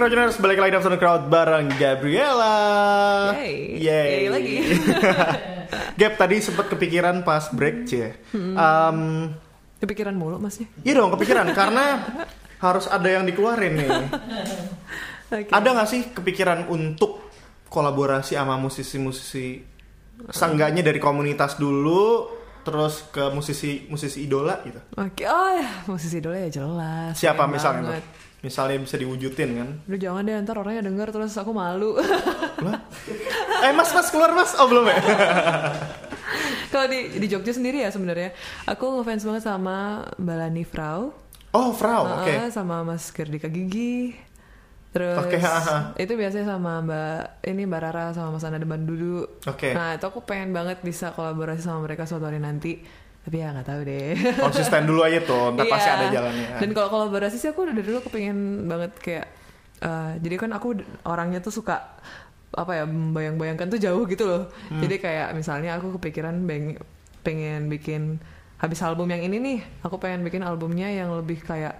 Speaker 3: Crowdtuners, balik lagi Afternoon Crowd bareng Gabriela.
Speaker 4: Yay.
Speaker 3: Yay.
Speaker 4: Yay lagi. [laughs]
Speaker 3: Gap tadi sempat kepikiran pas break, cie.
Speaker 4: Hmm.
Speaker 3: Um,
Speaker 4: Kepikiran mulu masnya.
Speaker 3: iya dong, kepikiran karena harus ada yang dikeluarin nih.
Speaker 4: Oke.
Speaker 3: Ada nggak sih kepikiran untuk kolaborasi sama musisi-musisi seenggaknya dari komunitas dulu terus ke musisi-musisi idola gitu.
Speaker 4: Oke, oh ya, musisi idola ya jelas.
Speaker 3: Siapa
Speaker 4: Keren
Speaker 3: misalnya
Speaker 4: banget.
Speaker 3: tuh? Misalnya bisa diwujudin kan?
Speaker 4: Udah jangan deh, ntar orangnya denger terus aku malu.
Speaker 3: Lah? Eh mas mas keluar mas oh belum ya? [laughs]
Speaker 4: Kalau di di Jogja sendiri ya sebenarnya, aku ngefans banget sama Mbak Lani Frau,
Speaker 3: Oh Frau oke.
Speaker 4: Heeh, sama Mas Gerdika Gigi. Terus
Speaker 3: Oke, haha.
Speaker 4: itu biasanya sama Mbak ini Mbak Rara sama Mas Ana Deban Dudu.
Speaker 3: Oke.
Speaker 4: Nah itu aku pengen banget bisa kolaborasi sama mereka suatu hari nanti. Tapi ya nggak tahu deh. [laughs]
Speaker 3: Konsisten dulu aja tuh, ntar pasti
Speaker 4: Iya.
Speaker 3: ada jalannya.
Speaker 4: Dan kalau kolaborasi sih aku dari dulu kepengen banget kayak eh, jadi kan aku orangnya tuh suka apa ya bayang-bayangkan tuh jauh gitu loh.
Speaker 3: Hmm.
Speaker 4: Jadi kayak misalnya aku kepikiran beng- pengen bikin habis album yang ini nih, aku pengen bikin albumnya yang lebih kayak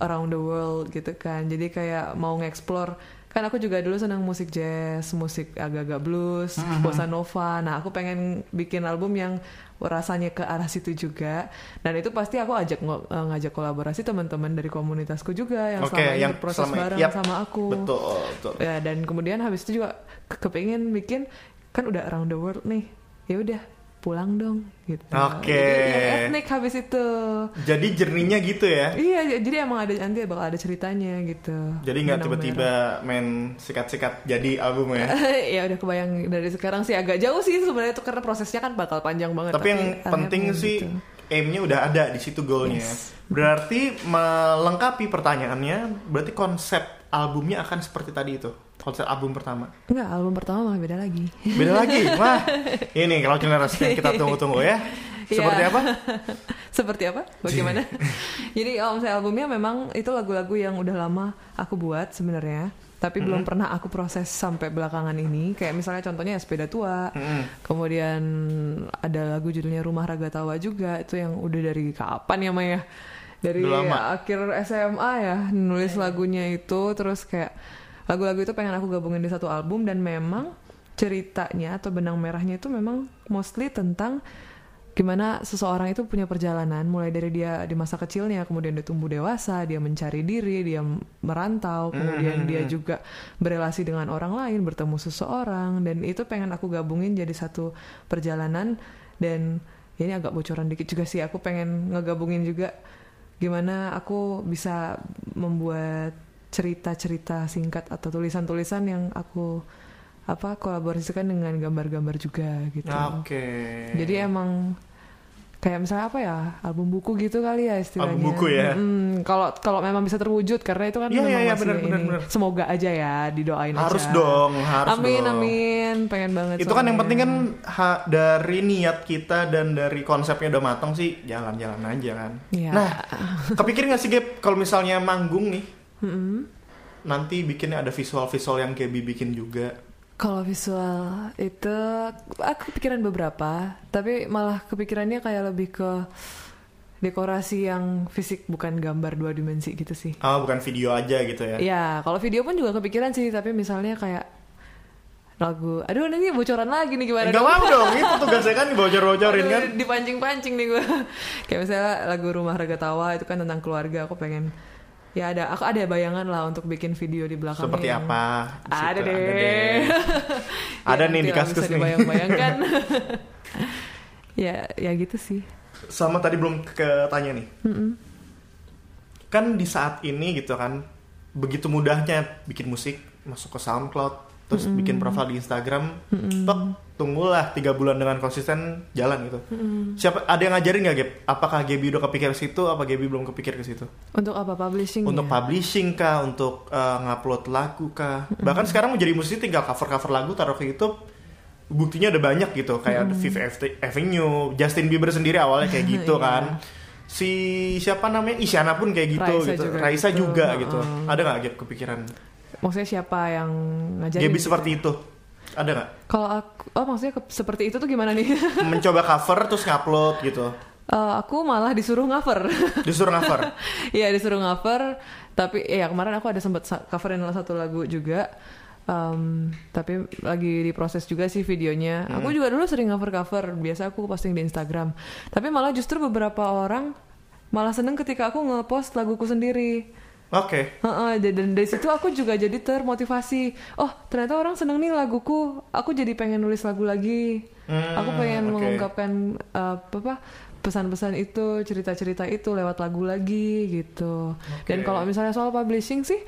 Speaker 4: around the world gitu kan. Jadi kayak mau nge-explore kan aku juga dulu senang musik jazz, musik agak-agak blues,
Speaker 3: Hmm.
Speaker 4: bossa nova. Nah, aku pengen bikin album yang rasanya ke arah situ juga. Dan itu pasti aku ajak eh, ngajak kolaborasi teman-teman dari komunitasku juga yang
Speaker 3: Oke,
Speaker 4: selama ini
Speaker 3: yang
Speaker 4: berproses
Speaker 3: selama-
Speaker 4: bareng
Speaker 3: yap,
Speaker 4: sama aku.
Speaker 3: Betul, betul.
Speaker 4: Ya, dan kemudian habis itu juga ke- kepengen bikin kan udah around the world nih. Ya udah, pulang dong gitu.
Speaker 3: Oke.
Speaker 4: Jadi yang etnik habis itu.
Speaker 3: Jadi jernihnya gitu ya.
Speaker 4: Iya, jadi emang ada nanti bakal ada ceritanya gitu.
Speaker 3: Jadi nggak tiba-tiba main sikat-sikat jadi album ya. [laughs]
Speaker 4: ya udah kebayang dari sekarang sih agak jauh sih sebenarnya itu karena prosesnya kan bakal panjang banget.
Speaker 3: Tapi yang
Speaker 4: akhirnya
Speaker 3: penting sih
Speaker 4: gitu.
Speaker 3: aimnya udah ada di situ goalnya.
Speaker 4: Yes.
Speaker 3: Berarti melengkapi pertanyaannya, berarti konsep albumnya akan seperti tadi itu. Konsep album pertama.
Speaker 4: Enggak, album pertama malah beda lagi.
Speaker 3: Beda lagi. [laughs] Wah, ini kalau generasi yang kita tunggu-tunggu ya. Seperti
Speaker 4: Iya.
Speaker 3: apa? [laughs]
Speaker 4: Seperti apa? Bagaimana? [laughs] Jadi om saya albumnya memang itu lagu-lagu yang udah lama aku buat sebenarnya, tapi belum pernah aku proses sampai belakangan ini. Kayak misalnya contohnya Sepeda Tua,
Speaker 3: Mm-mm.
Speaker 4: kemudian ada lagu judulnya Rumah Raga Tawa juga, itu yang udah dari kapan ya Maya? Dari
Speaker 3: lama.
Speaker 4: akhir SMA ya nulis lagunya itu, terus kayak lagu-lagu itu pengen aku gabungin di satu album dan memang ceritanya atau benang merahnya itu memang mostly tentang gimana seseorang itu punya perjalanan. Mulai dari dia di masa kecilnya kemudian dia tumbuh dewasa dia mencari diri dia merantau kemudian dia juga berelasi dengan orang lain bertemu seseorang dan itu pengen aku gabungin jadi satu perjalanan. Dan ya ini agak bocoran dikit juga sih aku pengen ngegabungin juga gimana aku bisa membuat cerita-cerita singkat atau tulisan-tulisan yang aku apa kolaborasikan dengan gambar-gambar juga gitu.
Speaker 3: Oke.
Speaker 4: Jadi emang kayak misalnya apa ya album buku gitu kali ya istilahnya.
Speaker 3: Album buku ya?
Speaker 4: Kalau kalau memang bisa terwujud karena itu kan
Speaker 3: Iya,
Speaker 4: memang
Speaker 3: iya, iya,
Speaker 4: masih
Speaker 3: benar, benar,
Speaker 4: ini.
Speaker 3: benar.
Speaker 4: Semoga aja ya didoain
Speaker 3: Harus
Speaker 4: aja.
Speaker 3: dong, harus
Speaker 4: amin
Speaker 3: dong.
Speaker 4: amin pengen banget.
Speaker 3: Itu kan yang
Speaker 4: soalnya.
Speaker 3: penting kan ha- dari niat kita dan dari konsepnya udah matang sih jalan-jalan aja kan.
Speaker 4: Iya.
Speaker 3: Nah, kepikir nggak sih Gap kalau misalnya manggung nih,
Speaker 4: Mm-mm.
Speaker 3: nanti bikinnya ada visual-visual yang Gaby bikin juga.
Speaker 4: Kalau visual itu aku kepikiran beberapa, tapi malah kepikirannya kayak lebih ke dekorasi yang fisik bukan gambar dua dimensi gitu sih.
Speaker 3: Ah, bukan video aja gitu ya.
Speaker 4: Ya, kalau video pun juga kepikiran sih, tapi misalnya kayak lagu aduh nanti bocoran lagi nih gimana
Speaker 3: Enggak mau dong, itu tugasnya kan bocor-bocorin kan.
Speaker 4: dipancing-pancing nih gue [laughs] kayak misalnya lagu rumah raga tawa itu kan tentang keluarga aku pengen ya ada aku ada bayangan lah untuk bikin video di belakangnya.
Speaker 3: Seperti
Speaker 4: yang-
Speaker 3: apa?
Speaker 4: Ada
Speaker 3: situ,
Speaker 4: deh, [laughs]
Speaker 3: Ada
Speaker 4: Ya,
Speaker 3: nih di kaskus nih.
Speaker 4: dibayang-bayangkan. [laughs] Ya ya gitu sih.
Speaker 3: Sama tadi belum ketanya nih. Kan di saat ini gitu kan, begitu mudahnya bikin musik, masuk ke SoundCloud, terus bikin profil di Instagram, tek, tunggulah tiga bulan dengan konsisten jalan gitu. Siapa ada yang ngajarin nggak Gap? Apakah Gaby udah kepikir ke situ? Apa Gaby belum kepikir ke situ?
Speaker 4: untuk apa publishing
Speaker 3: Untuk
Speaker 4: ya?
Speaker 3: publishing kah? Untuk uh, ngupload lagu kah? Bahkan sekarang mau jadi musisi tinggal cover-cover lagu taruh ke YouTube. Buktinya ada banyak gitu, kayak ada Fifth Ave- Avenue, Justin Bieber sendiri awalnya kayak [laughs] gitu
Speaker 4: Iya.
Speaker 3: kan. Si siapa namanya Isyana pun kayak gitu
Speaker 4: Raisa
Speaker 3: gitu.
Speaker 4: juga
Speaker 3: Raisa
Speaker 4: gitu.
Speaker 3: juga gitu. Ada nggak Gap kepikiran?
Speaker 4: maksudnya siapa yang ngajarin
Speaker 3: Gaby
Speaker 4: gitu?
Speaker 3: seperti itu. Ada nggak?
Speaker 4: kalau aku oh maksudnya ke- seperti itu tuh gimana nih? [laughs]
Speaker 3: Mencoba cover terus ngupload gitu.
Speaker 4: Eh, aku malah disuruh cover [laughs]
Speaker 3: Disuruh cover.
Speaker 4: Iya disuruh cover tapi ya kemarin aku ada sempat coverin salah satu lagu juga. Em, tapi lagi diproses juga sih videonya. Aku juga dulu sering cover cover. Biasa aku posting di Instagram. Tapi malah justru beberapa orang malah seneng ketika aku ngepost laguku sendiri
Speaker 3: Oke.
Speaker 4: Heeh, dan dan dari situ aku juga jadi termotivasi. Oh, ternyata orang seneng nih laguku. Aku jadi pengen nulis lagu lagi.
Speaker 3: Hmm,
Speaker 4: aku pengen
Speaker 3: oke.
Speaker 4: mengungkapkan uh, apa apa pesan-pesan itu, cerita-cerita itu lewat lagu lagi gitu. Dan
Speaker 3: Oke.
Speaker 4: kalau misalnya soal publishing sih,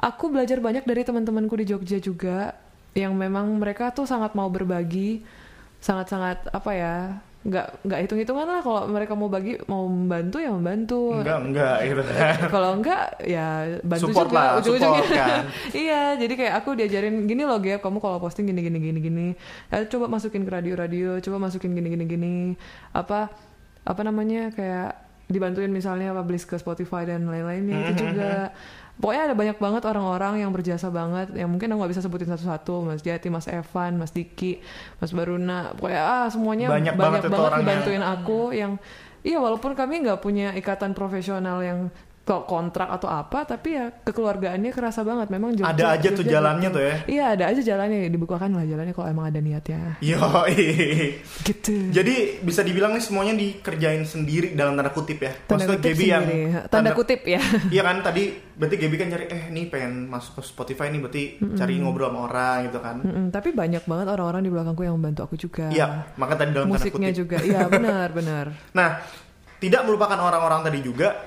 Speaker 4: aku belajar banyak dari teman-temanku di Jogja juga yang memang mereka tuh sangat mau berbagi, sangat-sangat apa ya, nggak nggak hitung-hitungan lah. Kalau mereka mau bagi mau membantu ya membantu.
Speaker 3: Enggak, enggak gitu. [laughs]
Speaker 4: kalau enggak ya bantu
Speaker 3: Support
Speaker 4: juga
Speaker 3: lah,
Speaker 4: ujung-ujungnya.
Speaker 3: support kan. [laughs]
Speaker 4: iya jadi kayak aku diajarin gini loh Gap kamu kalau posting gini gini gini gini. Eh, coba masukin ke radio-radio coba masukin gini gini gini. Apa apa namanya kayak dibantuin misalnya publish ke Spotify dan lain-lainnya itu juga pokoknya ada banyak banget orang-orang yang berjasa banget. Yang mungkin aku nggak bisa sebutin satu-satu. Mas Jati Mas Evan Mas Diki Mas Baruna. Pokoknya ah semuanya
Speaker 3: Banyak banget itu orangnya.
Speaker 4: dibantuin aku yang iya walaupun kami nggak punya ikatan profesional yang kontrak atau apa tapi ya kekeluargaannya kerasa banget. Memang Jogja,
Speaker 3: Ada aja tuh jalannya tuh ya.
Speaker 4: iya ada aja jalannya. Dibukakan lah jalannya kalau emang ada niatnya.
Speaker 3: Yo,
Speaker 4: gitu.
Speaker 3: Jadi bisa dibilang nih semuanya dikerjain sendiri dalam tanda kutip ya.
Speaker 4: tanda
Speaker 3: Maksudnya
Speaker 4: kutip
Speaker 3: Gaby yang
Speaker 4: sendiri. Tanda kutip ya. [laughs]
Speaker 3: Iya kan tadi berarti Gaby kan cari eh nih pengen masuk ke Spotify nih berarti cari ngobrol sama orang gitu kan.
Speaker 4: Mm-mm, tapi banyak banget orang-orang di belakangku yang membantu aku juga.
Speaker 3: Iya, maka tadi dalam tanda
Speaker 4: musiknya
Speaker 3: kutip.
Speaker 4: juga. Iya benar benar. [laughs]
Speaker 3: Nah, tidak melupakan orang-orang tadi juga.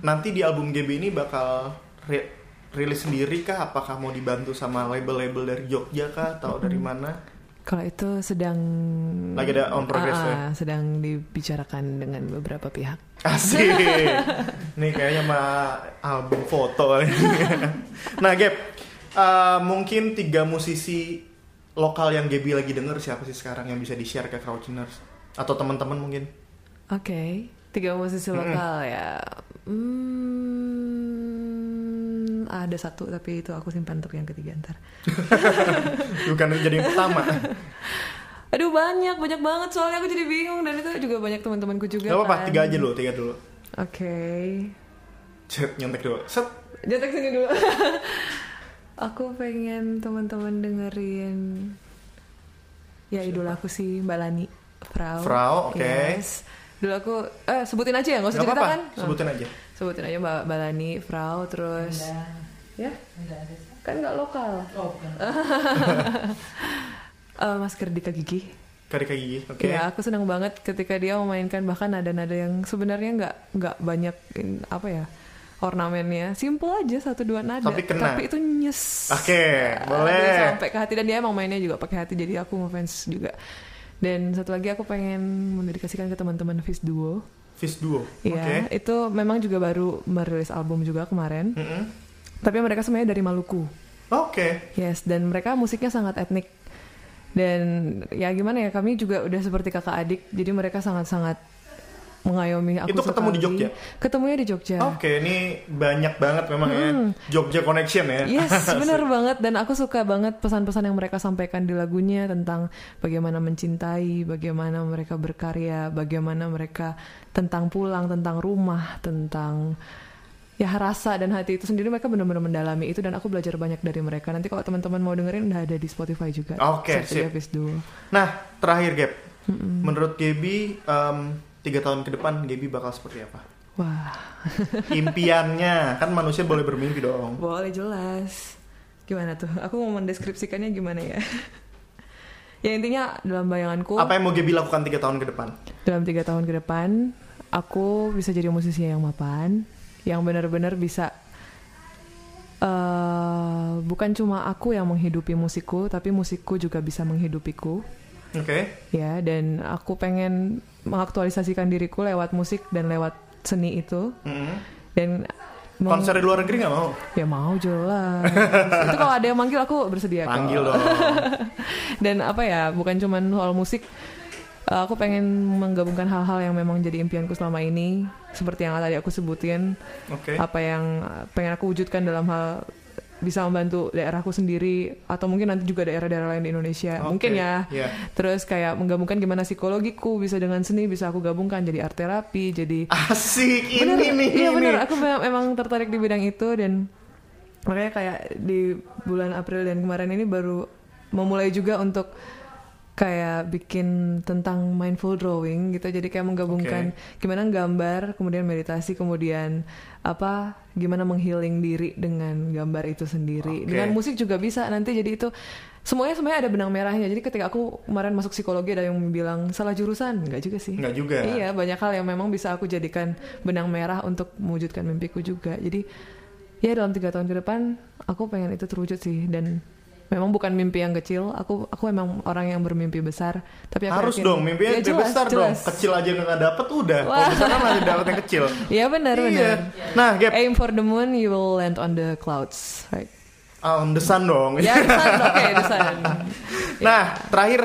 Speaker 3: Nanti di album Gaby ini bakal ri- rilis sendiri kah? Apakah mau dibantu sama label-label dari Jogja kah atau dari mana?
Speaker 4: kalau itu sedang
Speaker 3: Lagi ada on progress
Speaker 4: Ah,
Speaker 3: ya?
Speaker 4: sedang dibicarakan dengan beberapa pihak
Speaker 3: Asik. [laughs] Nih kayaknya mah album foto. [laughs] nah, Gap, eh, mungkin tiga musisi lokal yang Gaby lagi denger siapa sih sekarang yang bisa di-share ke Crouchiners atau teman-teman mungkin?
Speaker 4: Oke, tiga musisi lokal ya. Hmm, ada satu tapi itu aku simpan untuk yang ketiga ntar. [laughs]
Speaker 3: Bukan jadi yang pertama. [laughs]
Speaker 4: Aduh banyak banyak banget soalnya aku jadi bingung dan itu juga banyak teman-temanku juga.
Speaker 3: Gak apa-apa,
Speaker 4: kan.
Speaker 3: tiga aja dulu, tiga dulu.
Speaker 4: Oke,
Speaker 3: Cet, nyontek dulu. Set.
Speaker 4: jatuh sini dulu. [laughs] aku pengen teman-teman dengerin ya idola aku sih Mbak Lani Frau.
Speaker 3: Frau, oke.
Speaker 4: Yes. Dulu aku eh sebutin aja ya, nggak usah
Speaker 3: Gak
Speaker 4: cerita
Speaker 3: apa-apa,
Speaker 4: kan?
Speaker 3: sebutin aja.
Speaker 4: sebutin aja Mbak Balani, Frau, terus ya
Speaker 1: Enggak ada.
Speaker 4: kan nggak lokal.
Speaker 1: Oh, bukan. [laughs]
Speaker 4: Eh, Mas Kerdika Gigi.
Speaker 3: Karika Gigi, oke.
Speaker 4: Ya aku senang banget ketika dia memainkan bahkan nada-nada yang sebenarnya nggak nggak banyak in- apa ya ornamennya, simple aja satu dua nada.
Speaker 3: Tapi kena.
Speaker 4: itu nyes.
Speaker 3: Oke,
Speaker 4: Ah,
Speaker 3: boleh.
Speaker 4: dia sampai ke hati dan dia emang mainnya juga pakai hati jadi aku ngefans juga. Dan satu lagi aku pengen mendedikasikan ke teman-teman Fish Duo.
Speaker 3: Fish Duo, oke.
Speaker 4: Iya, itu memang juga baru merilis album juga kemarin.
Speaker 3: Mm-mm.
Speaker 4: Tapi mereka semuanya dari Maluku.
Speaker 3: Oke,
Speaker 4: Yes, dan mereka musiknya sangat etnik. Dan ya gimana ya, kami juga udah seperti kakak adik, jadi mereka sangat-sangat mengayomi aku
Speaker 3: Itu ketemu di. Jogja?
Speaker 4: Ketemunya di Jogja.
Speaker 3: oke. Ini banyak banget memang ya. Jogja Connection ya.
Speaker 4: Yes, [laughs] benar banget dan aku suka banget pesan-pesan yang mereka sampaikan di lagunya tentang bagaimana mencintai, bagaimana mereka berkarya, bagaimana mereka tentang pulang, tentang rumah, tentang ya rasa dan hati itu sendiri mereka benar-benar mendalami itu dan aku belajar banyak dari mereka. Nanti kalau teman-teman mau dengerin udah ada di Spotify juga.
Speaker 3: Oke,
Speaker 4: aja
Speaker 3: sip. Nah, terakhir Gap. Menurut Gaby, em, tiga tahun ke depan Gaby bakal seperti apa?
Speaker 4: Wah, [laughs]
Speaker 3: Impiannya, kan manusia boleh bermimpi dong.
Speaker 4: boleh jelas. Gimana tuh? Aku mau mendeskripsikannya gimana ya? ya intinya dalam bayanganku
Speaker 3: Apa yang mau Gaby lakukan tiga tahun ke depan?
Speaker 4: dalam tiga tahun ke depan aku bisa jadi musisi yang mapan yang benar-benar bisa eh bukan cuma aku yang menghidupi musikku tapi musikku juga bisa menghidupiku
Speaker 3: Oke.
Speaker 4: ya dan aku pengen mengaktualisasikan diriku lewat musik dan lewat seni itu
Speaker 3: Mm.
Speaker 4: dan meng-
Speaker 3: Konser di luar negeri nggak mau?
Speaker 4: ya mau jelas [laughs] itu kalau ada yang manggil aku bersedia.
Speaker 3: Panggil dong. [laughs]
Speaker 4: dan apa ya bukan cuman soal musik eh, aku pengen menggabungkan hal-hal yang memang jadi impianku selama ini seperti yang tadi aku sebutin
Speaker 3: Oke.
Speaker 4: apa yang pengen aku wujudkan dalam hal bisa membantu daerahku sendiri atau mungkin nanti juga daerah-daerah lain di Indonesia
Speaker 3: Oke,
Speaker 4: mungkin ya
Speaker 3: iya.
Speaker 4: terus kayak menggabungkan gimana psikologiku bisa dengan seni bisa aku gabungkan jadi art terapi jadi
Speaker 3: Asik
Speaker 4: bener
Speaker 3: ini nih.
Speaker 4: iya
Speaker 3: ini.
Speaker 4: bener aku memang, memang tertarik di bidang itu dan makanya kayak di bulan April dan kemarin ini baru memulai juga untuk kayak bikin tentang mindful drawing gitu. Jadi kayak menggabungkan gimana gambar kemudian meditasi kemudian apa gimana menghealing diri dengan gambar itu sendiri.
Speaker 3: Oke.
Speaker 4: dengan musik juga bisa nanti. Jadi itu semuanya semuanya ada benang merahnya. Jadi ketika aku kemarin masuk psikologi ada yang bilang salah jurusan. Enggak juga sih.
Speaker 3: Nggak juga.
Speaker 4: Iya, banyak hal yang memang bisa aku jadikan benang merah untuk mewujudkan mimpiku juga. Jadi ya dalam tiga tahun ke depan aku pengen itu terwujud sih. Dan memang bukan mimpi yang kecil. Aku aku emang orang yang bermimpi besar. Tapi aku
Speaker 3: Harus
Speaker 4: yakin-
Speaker 3: dong, mimpinya
Speaker 4: Ya, jelas,
Speaker 3: besar dong.
Speaker 4: jelas.
Speaker 3: Kecil aja nggak dapet udah. Kalau
Speaker 4: Wah.
Speaker 3: besar kan masih dapet yang kecil. [laughs]
Speaker 4: Iya benar
Speaker 3: Iya.
Speaker 4: benar.
Speaker 3: Nah, Gap,
Speaker 4: Aim for the moon, you will land on the clouds, right?
Speaker 3: on the sun dong.
Speaker 4: Ya, the sun, [laughs] oke, the sun.
Speaker 3: Nah, terakhir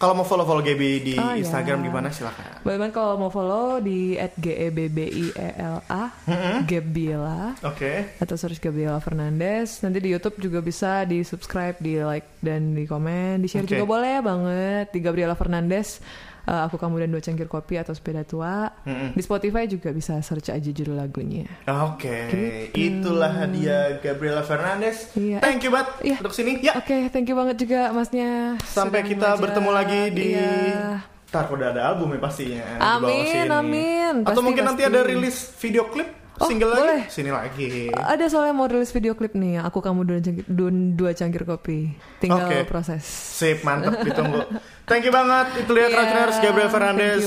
Speaker 3: kalau mau follow-follow Gaby di
Speaker 4: Oh, ya.
Speaker 3: Instagram gimana silakan.
Speaker 4: Bahkan kalau mau follow di @gebbiela, Gabriela.
Speaker 3: Oke.
Speaker 4: atau search Gabriela Fernandez. Nanti di YouTube juga bisa di subscribe, di like dan di komen, di share
Speaker 3: Oke.
Speaker 4: juga boleh banget di Gabriela Fernandez. Eh, aku kamu dan dua cangkir kopi atau sepeda tua.
Speaker 3: Mm-mm.
Speaker 4: Di Spotify juga bisa search aja judul lagunya.
Speaker 3: Oke,
Speaker 4: Gitu.
Speaker 3: itulah dia Gabriela Fernandez.
Speaker 4: Iya.
Speaker 3: Thank you banget
Speaker 4: Iya.
Speaker 3: untuk sini. Ya,
Speaker 4: Oke, thank you banget juga masnya.
Speaker 3: sampai
Speaker 4: Sudah
Speaker 3: kita
Speaker 4: ngajak.
Speaker 3: bertemu lagi di
Speaker 4: Iya.
Speaker 3: Ntar udah ada album ya pastinya
Speaker 4: Amin, amin.
Speaker 3: Atau
Speaker 4: Pasti,
Speaker 3: mungkin nanti
Speaker 4: pasti.
Speaker 3: ada rilis video klip
Speaker 4: Oh,
Speaker 3: single
Speaker 4: boleh.
Speaker 3: lagi. Sini lagi.
Speaker 4: Ada soalnya mau rilis video klip nih, aku kamu dua cangkir, dua, dua cangkir kopi. Tinggal
Speaker 3: Oke.
Speaker 4: proses.
Speaker 3: Sip, mantep ditunggu. Thank you banget. Itu lihat
Speaker 4: Iya,
Speaker 3: Racuners Gabriel Fernandez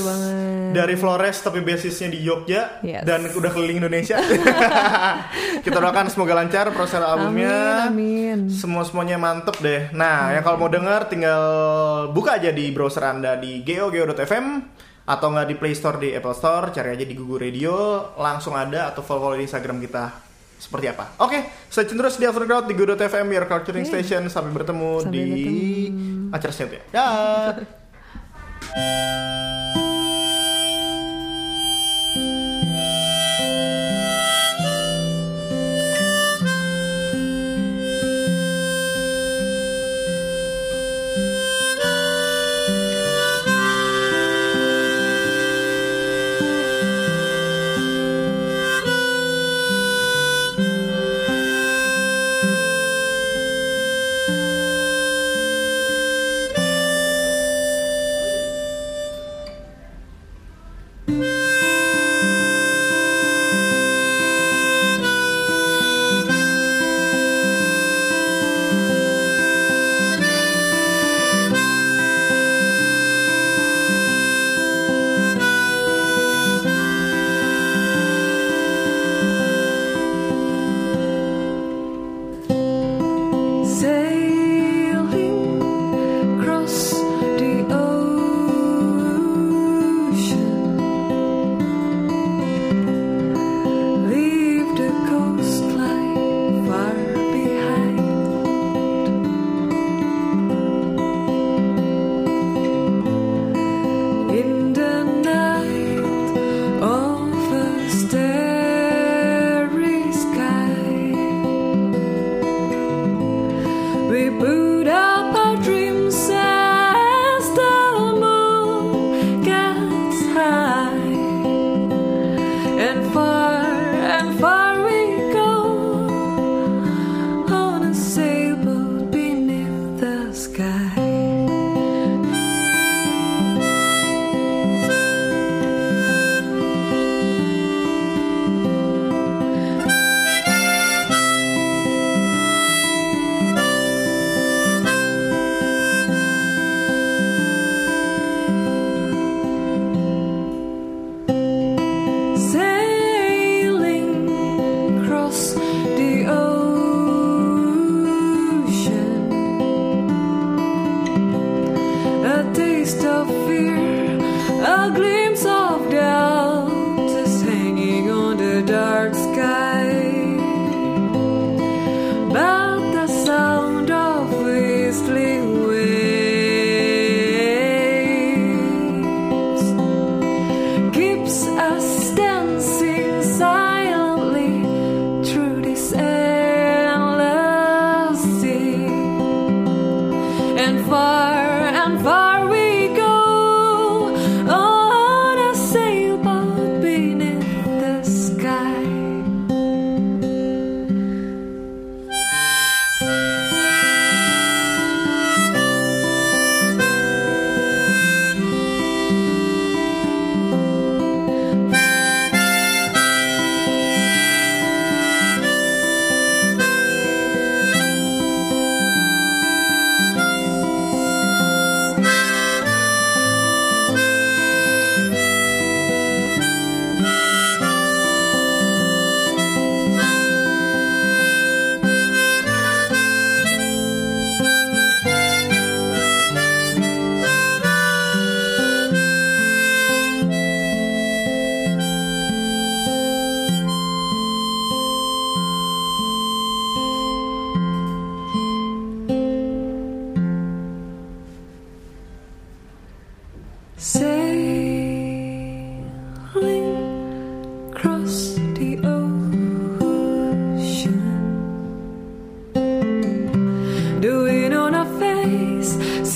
Speaker 3: dari Flores tapi basisnya di Jogja
Speaker 4: Yes.
Speaker 3: dan udah keliling Indonesia. [laughs] Kita doakan semoga lancar proses albumnya.
Speaker 4: Amin, amin.
Speaker 3: Semua semuanya mantep deh. Nah, ya kalau mau denger tinggal buka aja di browser anda di geo.geo.fm atau nggak di Play Store di Apple Store, cari aja di Google Radio, langsung ada atau follow di Instagram kita seperti apa. Oke, stay tune terus di Aftercrowd di Go.fm your culturing station. Sampai bertemu
Speaker 4: Sampai
Speaker 3: di
Speaker 4: bertemu.
Speaker 3: acara selanjutnya. Dah. [laughs]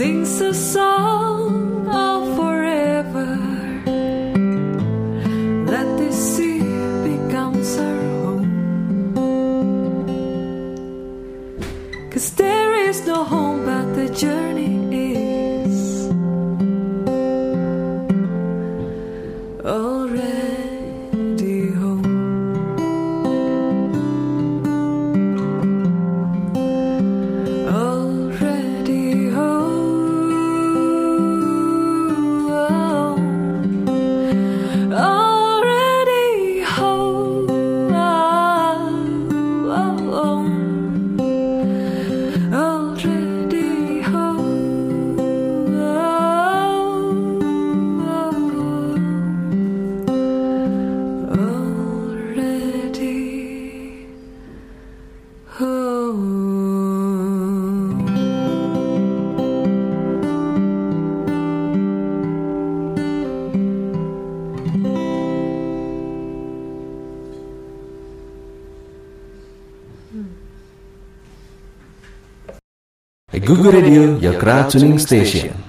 Speaker 4: sings a song
Speaker 5: Radio, crowd tuning station.